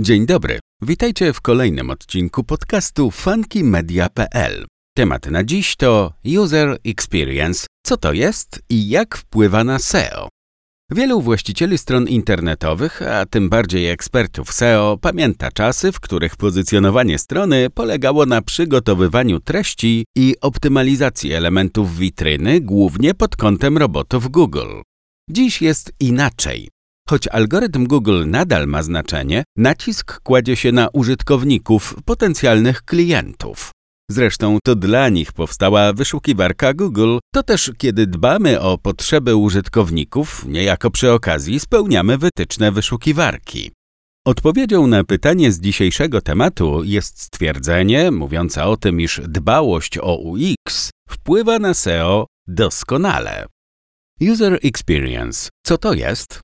Dzień dobry. Witajcie w kolejnym odcinku podcastu funkymedia.pl. Temat na dziś to User Experience. Co to jest i jak wpływa na SEO? Wielu właścicieli stron internetowych, a tym bardziej ekspertów SEO, pamięta czasy, w których pozycjonowanie strony polegało na przygotowywaniu treści i optymalizacji elementów witryny, głównie pod kątem robotów Google. Dziś jest inaczej. Choć algorytm Google nadal ma znaczenie, nacisk kładzie się na użytkowników, potencjalnych klientów. Zresztą to dla nich powstała wyszukiwarka Google, to też kiedy dbamy o potrzeby użytkowników, niejako przy okazji spełniamy wytyczne wyszukiwarki. Odpowiedzią na pytanie z dzisiejszego tematu jest stwierdzenie mówiące o tym, iż dbałość o UX wpływa na SEO doskonale. User Experience. Co to jest?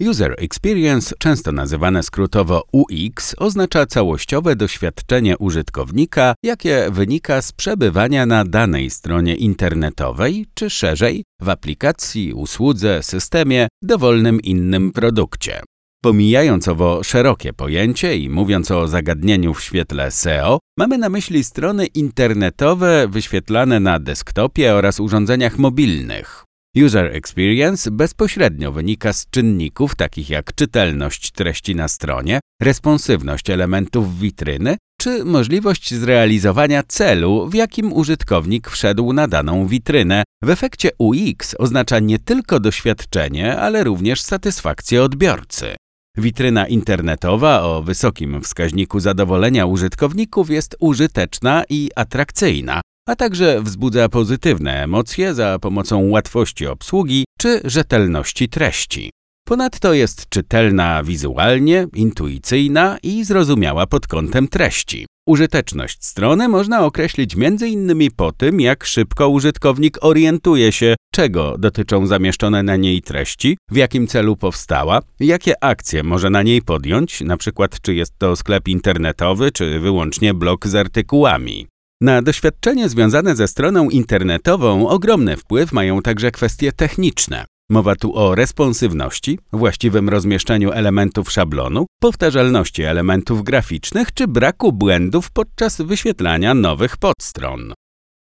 User Experience, często nazywane skrótowo UX, oznacza całościowe doświadczenie użytkownika, jakie wynika z przebywania na danej stronie internetowej, czy szerzej w aplikacji, usłudze, systemie, dowolnym innym produkcie. Pomijając owo szerokie pojęcie i mówiąc o zagadnieniu w świetle SEO, mamy na myśli strony internetowe wyświetlane na desktopie oraz urządzeniach mobilnych. User experience bezpośrednio wynika z czynników takich jak czytelność treści na stronie, responsywność elementów witryny czy możliwość zrealizowania celu, w jakim użytkownik wszedł na daną witrynę. W efekcie UX oznacza nie tylko doświadczenie, ale również satysfakcję odbiorcy. Witryna internetowa o wysokim wskaźniku zadowolenia użytkowników jest użyteczna i atrakcyjna, a także wzbudza pozytywne emocje za pomocą łatwości obsługi czy rzetelności treści. Ponadto jest czytelna wizualnie, intuicyjna i zrozumiała pod kątem treści. Użyteczność strony można określić m.in. po tym, jak szybko użytkownik orientuje się, czego dotyczą zamieszczone na niej treści, w jakim celu powstała, jakie akcje może na niej podjąć, np. czy jest to sklep internetowy, czy wyłącznie blog z artykułami. Na doświadczenie związane ze stroną internetową ogromny wpływ mają także kwestie techniczne. Mowa tu o responsywności, właściwym rozmieszczeniu elementów szablonu, powtarzalności elementów graficznych czy braku błędów podczas wyświetlania nowych podstron.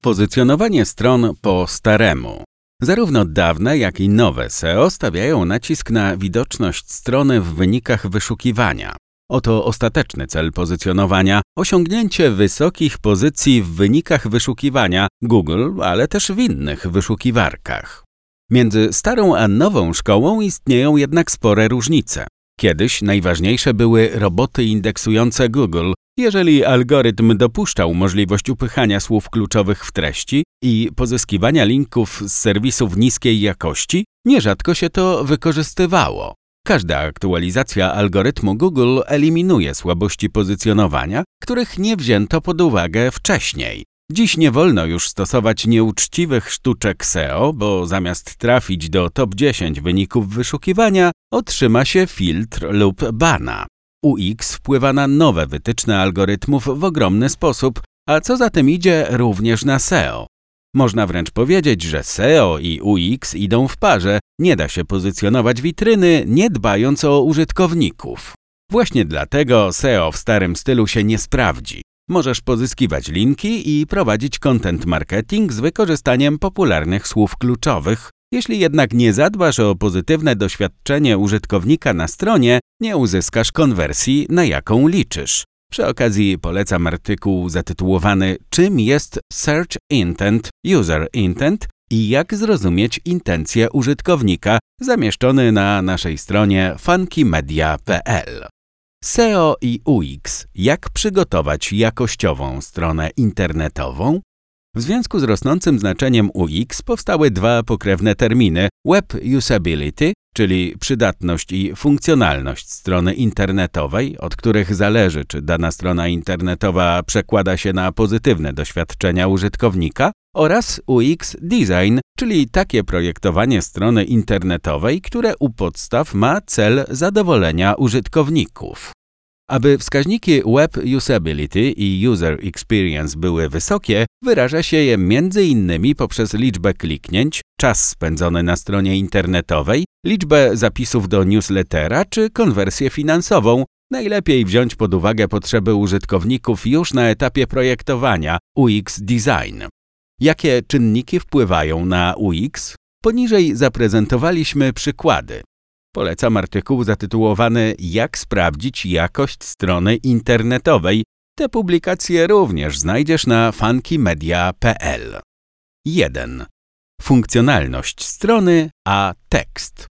Pozycjonowanie stron po staremu. Zarówno dawne, jak i nowe SEO stawiają nacisk na widoczność strony w wynikach wyszukiwania. Oto ostateczny cel pozycjonowania osiągnięcie wysokich pozycji w wynikach wyszukiwania Google, ale też w innych wyszukiwarkach. Między starą a nową szkołą istnieją jednak spore różnice. Kiedyś najważniejsze były roboty indeksujące Google, jeżeli algorytm dopuszczał możliwość upychania słów kluczowych w treści i pozyskiwania linków z serwisów niskiej jakości, nierzadko się to wykorzystywało. Każda aktualizacja algorytmu Google eliminuje słabości pozycjonowania, których nie wzięto pod uwagę wcześniej. Dziś nie wolno już stosować nieuczciwych sztuczek SEO, bo zamiast trafić do top 10 wyników wyszukiwania, otrzyma się filtr lub bana. UX wpływa na nowe wytyczne algorytmów w ogromny sposób, a co za tym idzie również na SEO. Można wręcz powiedzieć, że SEO i UX idą w parze, nie da się pozycjonować witryny, nie dbając o użytkowników. Właśnie dlatego SEO w starym stylu się nie sprawdzi. Możesz pozyskiwać linki i prowadzić content marketing z wykorzystaniem popularnych słów kluczowych. Jeśli jednak nie zadbasz o pozytywne doświadczenie użytkownika na stronie, nie uzyskasz konwersji, na jaką liczysz. Przy okazji polecam artykuł zatytułowany Czym jest Search Intent, User Intent i jak zrozumieć intencje użytkownika, zamieszczony na naszej stronie funkymedia.pl. SEO i UX. Jak przygotować jakościową stronę internetową? W związku z rosnącym znaczeniem UX powstały dwa pokrewne terminy Web Usability, czyli przydatność i funkcjonalność strony internetowej, od których zależy, czy dana strona internetowa przekłada się na pozytywne doświadczenia użytkownika, oraz UX Design, czyli takie projektowanie strony internetowej, które u podstaw ma cel zadowolenia użytkowników. Aby wskaźniki Web Usability i User Experience były wysokie, wyraża się je m.in. poprzez liczbę kliknięć, czas spędzony na stronie internetowej, liczbę zapisów do newslettera czy konwersję finansową, najlepiej wziąć pod uwagę potrzeby użytkowników już na etapie projektowania UX Design. Jakie czynniki wpływają na UX? Poniżej zaprezentowaliśmy przykłady. Polecam artykuł zatytułowany Jak sprawdzić jakość strony internetowej. Te publikacje również znajdziesz na funkymedia.pl. 1. Funkcjonalność strony a tekst.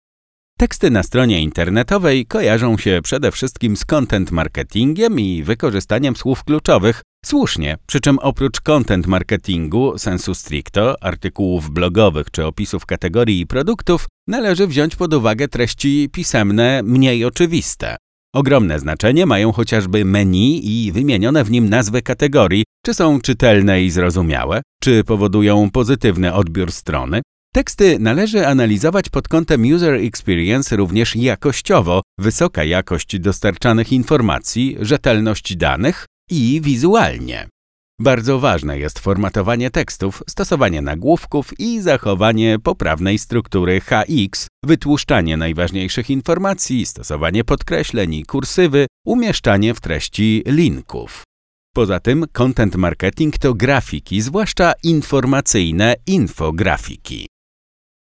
Teksty na stronie internetowej kojarzą się przede wszystkim z content marketingiem i wykorzystaniem słów kluczowych. Słusznie, przy czym oprócz content marketingu sensu stricto, artykułów blogowych czy opisów kategorii i produktów, należy wziąć pod uwagę treści pisemne mniej oczywiste. Ogromne znaczenie mają chociażby menu i wymienione w nim nazwy kategorii, czy są czytelne i zrozumiałe, czy powodują pozytywny odbiór strony, Teksty należy analizować pod kątem user experience również jakościowo, wysoka jakość dostarczanych informacji, rzetelność danych i wizualnie. Bardzo ważne jest formatowanie tekstów, stosowanie nagłówków i zachowanie poprawnej struktury HX, wytłuszczanie najważniejszych informacji, stosowanie podkreśleń i kursywy, umieszczanie w treści linków. Poza tym content marketing to grafiki, zwłaszcza informacyjne infografiki.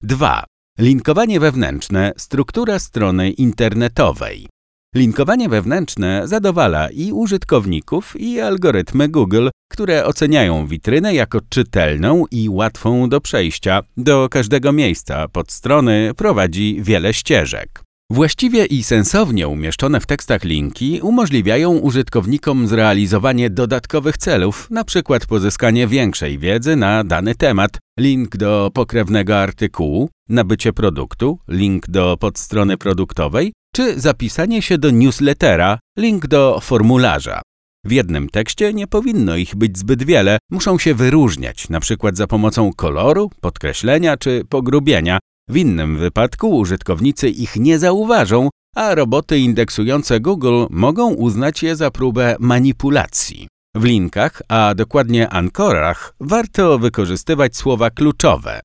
2. Linkowanie wewnętrzne, struktura strony internetowej. Linkowanie wewnętrzne zadowala i użytkowników, i algorytmy Google, które oceniają witrynę jako czytelną i łatwą do przejścia. Do każdego miejsca pod strony prowadzi wiele ścieżek. Właściwie i sensownie umieszczone w tekstach linki umożliwiają użytkownikom zrealizowanie dodatkowych celów, np. pozyskanie większej wiedzy na dany temat, link do pokrewnego artykułu, nabycie produktu, link do podstrony produktowej, czy zapisanie się do newslettera, link do formularza. W jednym tekście nie powinno ich być zbyt wiele, muszą się wyróżniać, np. za pomocą koloru, podkreślenia czy pogrubienia, w innym wypadku użytkownicy ich nie zauważą, a roboty indeksujące Google mogą uznać je za próbę manipulacji. W linkach, a dokładnie ankorach, warto wykorzystywać słowa kluczowe.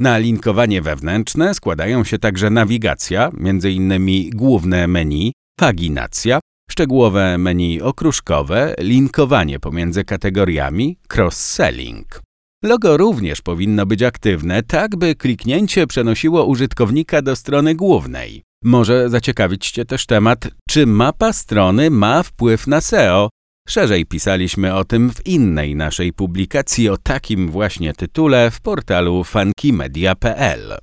Na linkowanie wewnętrzne składają się także nawigacja, m.in. główne menu, paginacja, szczegółowe menu okruszkowe, linkowanie pomiędzy kategoriami, cross-selling. Logo również powinno być aktywne, tak by kliknięcie przenosiło użytkownika do strony głównej. Może zaciekawić Cię też temat, czy mapa strony ma wpływ na SEO. Szerzej pisaliśmy o tym w innej naszej publikacji o takim właśnie tytule w portalu funkymedia.pl.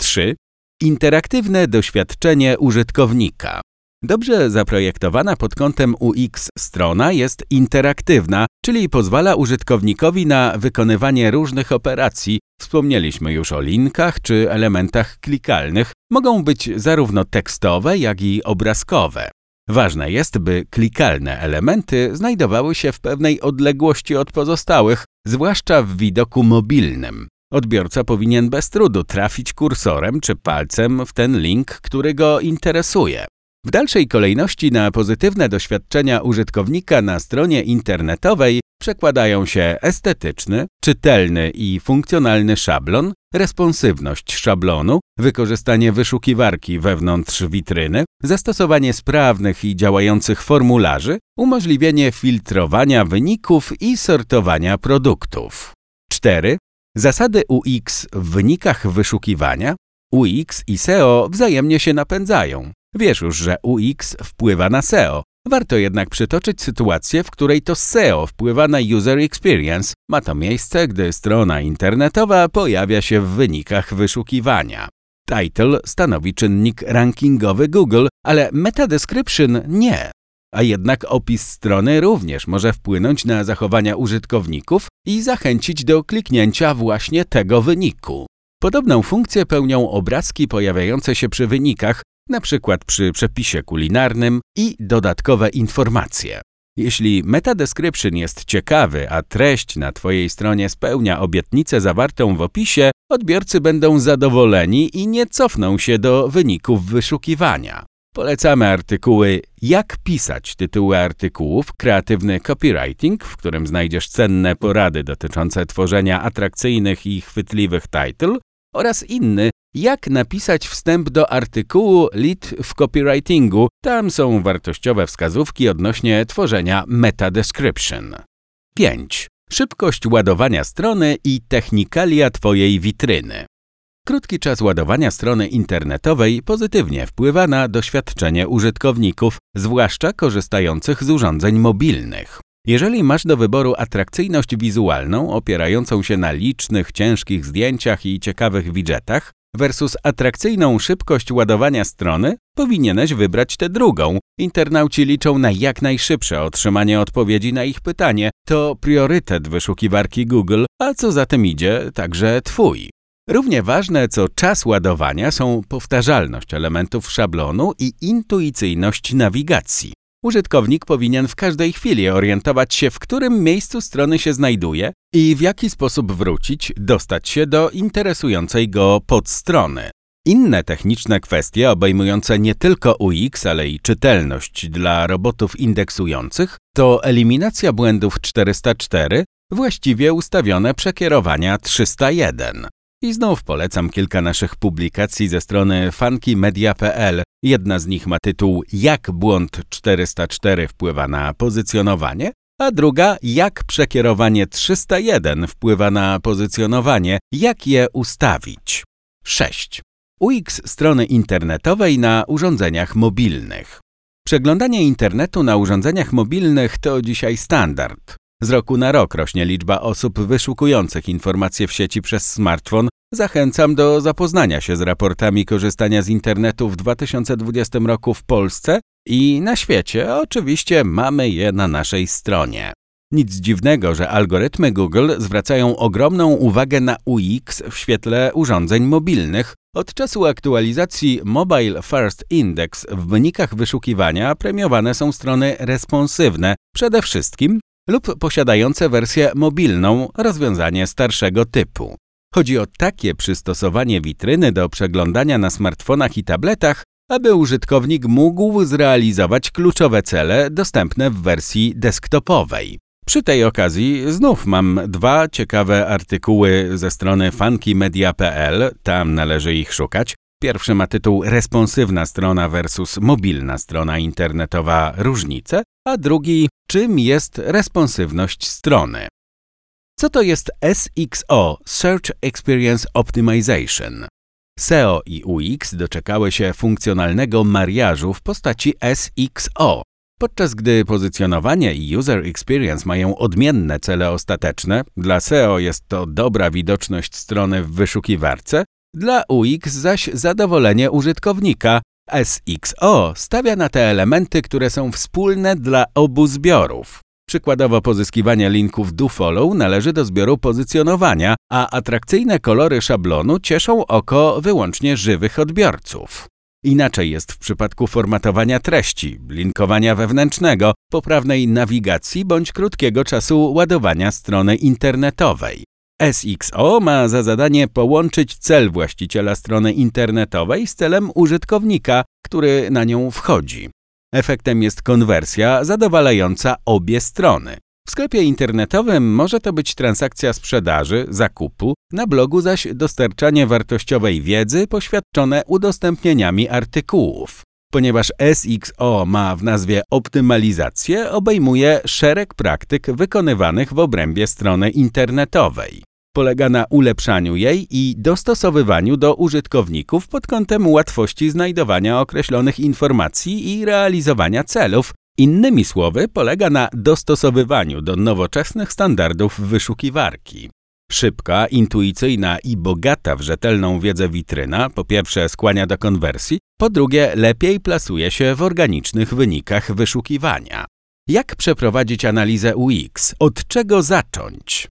3. Interaktywne doświadczenie użytkownika. Dobrze zaprojektowana pod kątem UX strona jest interaktywna, czyli pozwala użytkownikowi na wykonywanie różnych operacji. Wspomnieliśmy już o linkach czy elementach klikalnych. Mogą być zarówno tekstowe, jak i obrazkowe. Ważne jest, by klikalne elementy znajdowały się w pewnej odległości od pozostałych, zwłaszcza w widoku mobilnym. Odbiorca powinien bez trudu trafić kursorem czy palcem w ten link, który go interesuje. W dalszej kolejności na pozytywne doświadczenia użytkownika na stronie internetowej przekładają się estetyczny, czytelny i funkcjonalny szablon, responsywność szablonu, wykorzystanie wyszukiwarki wewnątrz witryny, zastosowanie sprawnych i działających formularzy, umożliwienie filtrowania wyników i sortowania produktów. 4. Zasady UX w wynikach wyszukiwania. UX i SEO wzajemnie się napędzają. Wiesz już, że UX wpływa na SEO. Warto jednak przytoczyć sytuację, w której to SEO wpływa na user experience. Ma to miejsce, gdy strona internetowa pojawia się w wynikach wyszukiwania. Title stanowi czynnik rankingowy Google, ale meta description nie. A jednak opis strony również może wpłynąć na zachowania użytkowników i zachęcić do kliknięcia właśnie tego wyniku. Podobną funkcję pełnią obrazki pojawiające się przy wynikach, na przykład przy przepisie kulinarnym i dodatkowe informacje. Jeśli meta description jest ciekawy, a treść na Twojej stronie spełnia obietnicę zawartą w opisie, odbiorcy będą zadowoleni i nie cofną się do wyników wyszukiwania. Polecamy artykuły Jak pisać tytuły artykułów, kreatywny copywriting, w którym znajdziesz cenne porady dotyczące tworzenia atrakcyjnych i chwytliwych title oraz inny jak napisać wstęp do artykułu Lead w copywritingu. Tam są wartościowe wskazówki odnośnie tworzenia meta description. 5. Szybkość ładowania strony i technikalia Twojej witryny. Krótki czas ładowania strony internetowej pozytywnie wpływa na doświadczenie użytkowników, zwłaszcza korzystających z urządzeń mobilnych. Jeżeli masz do wyboru atrakcyjność wizualną opierającą się na licznych, ciężkich zdjęciach i ciekawych widgetach versus atrakcyjną szybkość ładowania strony, powinieneś wybrać tę drugą. Internauci liczą na jak najszybsze otrzymanie odpowiedzi na ich pytanie. To priorytet wyszukiwarki Google, a co za tym idzie, także Twój. Równie ważne co czas ładowania są powtarzalność elementów szablonu i intuicyjność nawigacji. Użytkownik powinien w każdej chwili orientować się, w którym miejscu strony się znajduje i w jaki sposób wrócić, dostać się do interesującej go podstrony. Inne techniczne kwestie obejmujące nie tylko UX, ale i czytelność dla robotów indeksujących to eliminacja błędów 404, właściwie ustawione przekierowania 301. I znów polecam kilka naszych publikacji ze strony funkymedia.pl. Jedna z nich ma tytuł Jak błąd 404 wpływa na pozycjonowanie, a druga Jak przekierowanie 301 wpływa na pozycjonowanie, jak je ustawić. 6. UX strony internetowej na urządzeniach mobilnych. Przeglądanie internetu na urządzeniach mobilnych to dzisiaj standard. Z roku na rok rośnie liczba osób wyszukujących informacje w sieci przez smartfon. Zachęcam do zapoznania się z raportami korzystania z internetu w 2020 roku w Polsce i na świecie. Oczywiście mamy je na naszej stronie. Nic dziwnego, że algorytmy Google zwracają ogromną uwagę na UX w świetle urządzeń mobilnych. Od czasu aktualizacji Mobile First Index w wynikach wyszukiwania premiowane są strony responsywne, przede wszystkim lub posiadające wersję mobilną, rozwiązanie starszego typu. Chodzi o takie przystosowanie witryny do przeglądania na smartfonach i tabletach, aby użytkownik mógł zrealizować kluczowe cele dostępne w wersji desktopowej. Przy tej okazji znów mam dwa ciekawe artykuły ze strony funkymedia.pl, tam należy ich szukać. Pierwszy ma tytuł Responsywna strona versus mobilna strona internetowa różnice, a drugi Czym jest responsywność strony? Co to jest SXO Search Experience Optimization? SEO i UX doczekały się funkcjonalnego mariażu w postaci SXO. Podczas gdy pozycjonowanie i user experience mają odmienne cele ostateczne, dla SEO jest to dobra widoczność strony w wyszukiwarce, dla UX zaś zadowolenie użytkownika. SXO stawia na te elementy, które są wspólne dla obu zbiorów. Przykładowo pozyskiwanie linków do-follow należy do zbioru pozycjonowania, a atrakcyjne kolory szablonu cieszą oko wyłącznie żywych odbiorców. Inaczej jest w przypadku formatowania treści, linkowania wewnętrznego, poprawnej nawigacji bądź krótkiego czasu ładowania strony internetowej. SXO ma za zadanie połączyć cel właściciela strony internetowej z celem użytkownika, który na nią wchodzi. Efektem jest konwersja zadowalająca obie strony. W sklepie internetowym może to być transakcja sprzedaży, zakupu, na blogu zaś dostarczanie wartościowej wiedzy poświadczone udostępnieniami artykułów. Ponieważ SXO ma w nazwie optymalizację, obejmuje szereg praktyk wykonywanych w obrębie strony internetowej. Polega na ulepszaniu jej i dostosowywaniu do użytkowników pod kątem łatwości znajdowania określonych informacji i realizowania celów. Innymi słowy, polega na dostosowywaniu do nowoczesnych standardów wyszukiwarki. Szybka, intuicyjna i bogata w rzetelną wiedzę witryna po pierwsze skłania do konwersji, po drugie lepiej plasuje się w organicznych wynikach wyszukiwania. Jak przeprowadzić analizę UX? Od czego zacząć?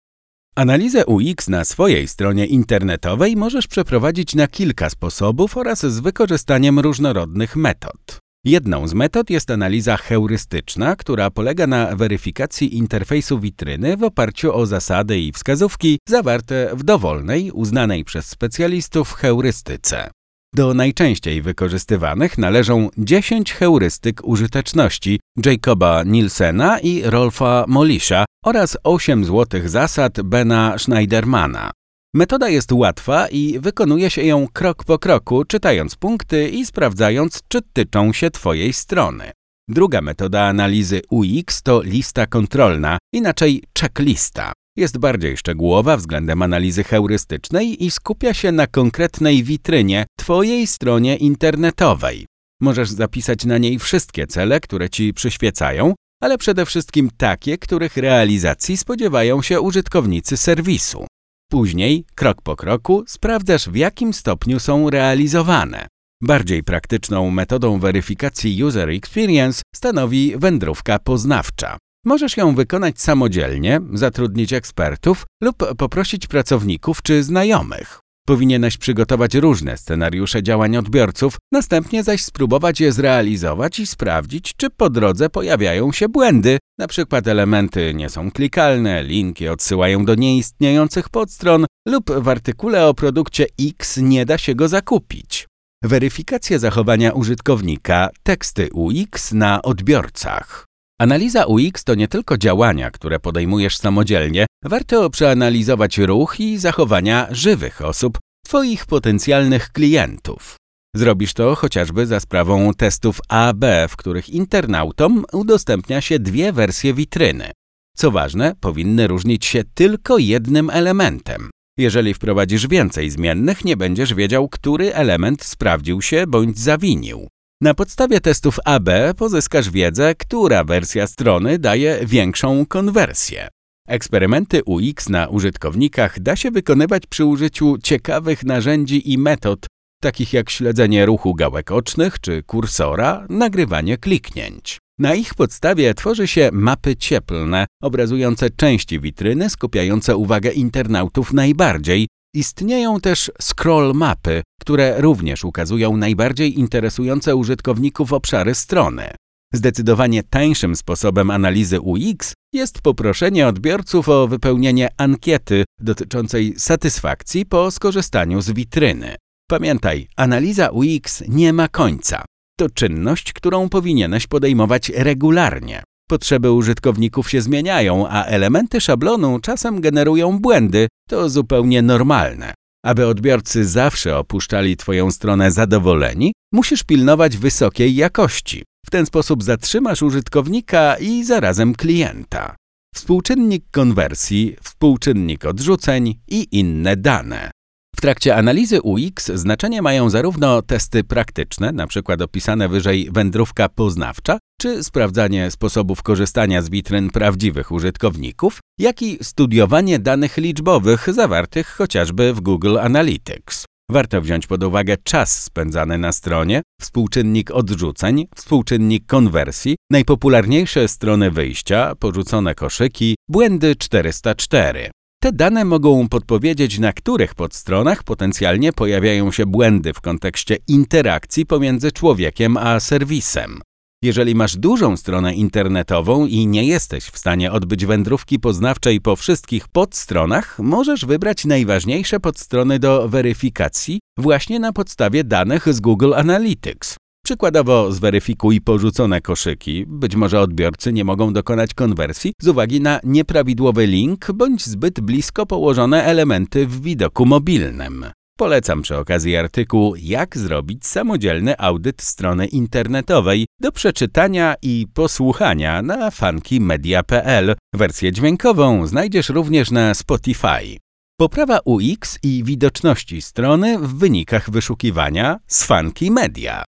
Analizę UX na swojej stronie internetowej możesz przeprowadzić na kilka sposobów oraz z wykorzystaniem różnorodnych metod. Jedną z metod jest analiza heurystyczna, która polega na weryfikacji interfejsu witryny w oparciu o zasady i wskazówki zawarte w dowolnej, uznanej przez specjalistów heurystyce. Do najczęściej wykorzystywanych należą 10 heurystyk użyteczności Jacoba Nielsena i Rolfa Molisza oraz 8 złotych zasad Bena Schneidermana. Metoda jest łatwa i wykonuje się ją krok po kroku, czytając punkty i sprawdzając, czy tyczą się Twojej strony. Druga metoda analizy UX to lista kontrolna, inaczej checklista. Jest bardziej szczegółowa względem analizy heurystycznej i skupia się na konkretnej witrynie Twojej stronie internetowej. Możesz zapisać na niej wszystkie cele, które Ci przyświecają, ale przede wszystkim takie, których realizacji spodziewają się użytkownicy serwisu. Później, krok po kroku, sprawdzasz w jakim stopniu są realizowane. Bardziej praktyczną metodą weryfikacji User Experience stanowi wędrówka poznawcza. Możesz ją wykonać samodzielnie, zatrudnić ekspertów lub poprosić pracowników czy znajomych. Powinieneś przygotować różne scenariusze działań odbiorców, następnie zaś spróbować je zrealizować i sprawdzić, czy po drodze pojawiają się błędy, np. elementy nie są klikalne, linki odsyłają do nieistniejących podstron lub w artykule o produkcie X nie da się go zakupić. Weryfikacja zachowania użytkownika, teksty UX na odbiorcach. Analiza UX to nie tylko działania, które podejmujesz samodzielnie, warto przeanalizować ruch i zachowania żywych osób, Twoich potencjalnych klientów. Zrobisz to chociażby za sprawą testów AB, w których internautom udostępnia się dwie wersje witryny. Co ważne, powinny różnić się tylko jednym elementem. Jeżeli wprowadzisz więcej zmiennych, nie będziesz wiedział, który element sprawdził się bądź zawinił. Na podstawie testów AB pozyskasz wiedzę, która wersja strony daje większą konwersję. Eksperymenty UX na użytkownikach da się wykonywać przy użyciu ciekawych narzędzi i metod, takich jak śledzenie ruchu gałek ocznych czy kursora, nagrywanie kliknięć. Na ich podstawie tworzy się mapy cieplne, obrazujące części witryny, skupiające uwagę internautów najbardziej. Istnieją też scroll mapy, które również ukazują najbardziej interesujące użytkowników obszary strony. Zdecydowanie tańszym sposobem analizy UX jest poproszenie odbiorców o wypełnienie ankiety dotyczącej satysfakcji po skorzystaniu z witryny. Pamiętaj, analiza UX nie ma końca. To czynność, którą powinieneś podejmować regularnie. Potrzeby użytkowników się zmieniają, a elementy szablonu czasem generują błędy. To zupełnie normalne. Aby odbiorcy zawsze opuszczali Twoją stronę zadowoleni, musisz pilnować wysokiej jakości. W ten sposób zatrzymasz użytkownika i zarazem klienta. Współczynnik konwersji, współczynnik odrzuceń i inne dane. W trakcie analizy UX znaczenie mają zarówno testy praktyczne, np. opisane wyżej wędrówka poznawcza, czy sprawdzanie sposobów korzystania z witryn prawdziwych użytkowników, jak i studiowanie danych liczbowych zawartych chociażby w Google Analytics. Warto wziąć pod uwagę czas spędzany na stronie, współczynnik odrzuceń, współczynnik konwersji, najpopularniejsze strony wyjścia, porzucone koszyki, błędy 404. Te dane mogą podpowiedzieć, na których podstronach potencjalnie pojawiają się błędy w kontekście interakcji pomiędzy człowiekiem a serwisem. Jeżeli masz dużą stronę internetową i nie jesteś w stanie odbyć wędrówki poznawczej po wszystkich podstronach, możesz wybrać najważniejsze podstrony do weryfikacji właśnie na podstawie danych z Google Analytics. Przykładowo zweryfikuj porzucone koszyki, być może odbiorcy nie mogą dokonać konwersji z uwagi na nieprawidłowy link bądź zbyt blisko położone elementy w widoku mobilnym. Polecam przy okazji artykuł Jak zrobić samodzielny audyt strony internetowej do przeczytania i posłuchania na funkymedia.pl. Wersję dźwiękową znajdziesz również na Spotify. Poprawa UX i widoczności strony w wynikach wyszukiwania z Funky Media.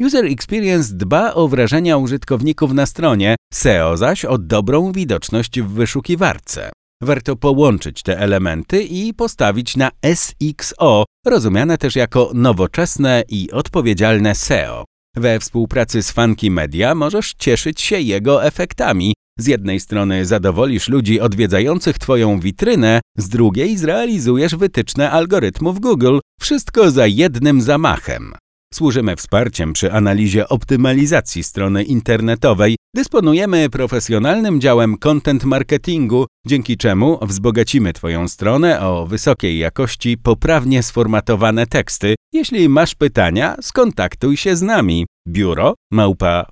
User Experience dba o wrażenia użytkowników na stronie, SEO zaś o dobrą widoczność w wyszukiwarce. Warto połączyć te elementy i postawić na SXO, rozumiane też jako nowoczesne i odpowiedzialne SEO. We współpracy z Funky Media możesz cieszyć się jego efektami. Z jednej strony zadowolisz ludzi odwiedzających Twoją witrynę, z drugiej zrealizujesz wytyczne algorytmów Google. Wszystko za jednym zamachem. Służymy wsparciem przy analizie optymalizacji strony internetowej. Dysponujemy profesjonalnym działem content marketingu, dzięki czemu wzbogacimy Twoją stronę o wysokiej jakości, poprawnie sformatowane teksty. Jeśli masz pytania, skontaktuj się z nami. Biuro małpa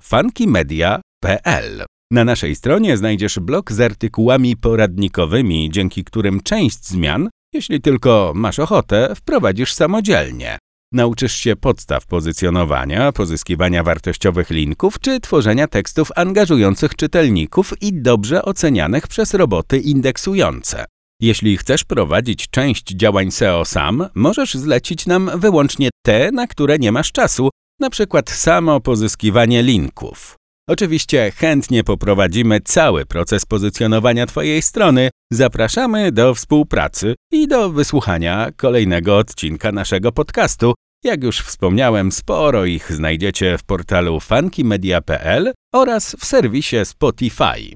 na naszej stronie znajdziesz blog z artykułami poradnikowymi, dzięki którym część zmian Jeśli tylko masz ochotę, wprowadzisz samodzielnie. Nauczysz się podstaw pozycjonowania, pozyskiwania wartościowych linków czy tworzenia tekstów angażujących czytelników i dobrze ocenianych przez roboty indeksujące. Jeśli chcesz prowadzić część działań SEO sam, możesz zlecić nam wyłącznie te, na które nie masz czasu, przykład samo pozyskiwanie linków. Oczywiście chętnie poprowadzimy cały proces pozycjonowania Twojej strony. Zapraszamy do współpracy i do wysłuchania kolejnego odcinka naszego podcastu. Jak już wspomniałem, sporo ich znajdziecie w portalu funkymedia.pl oraz w serwisie Spotify.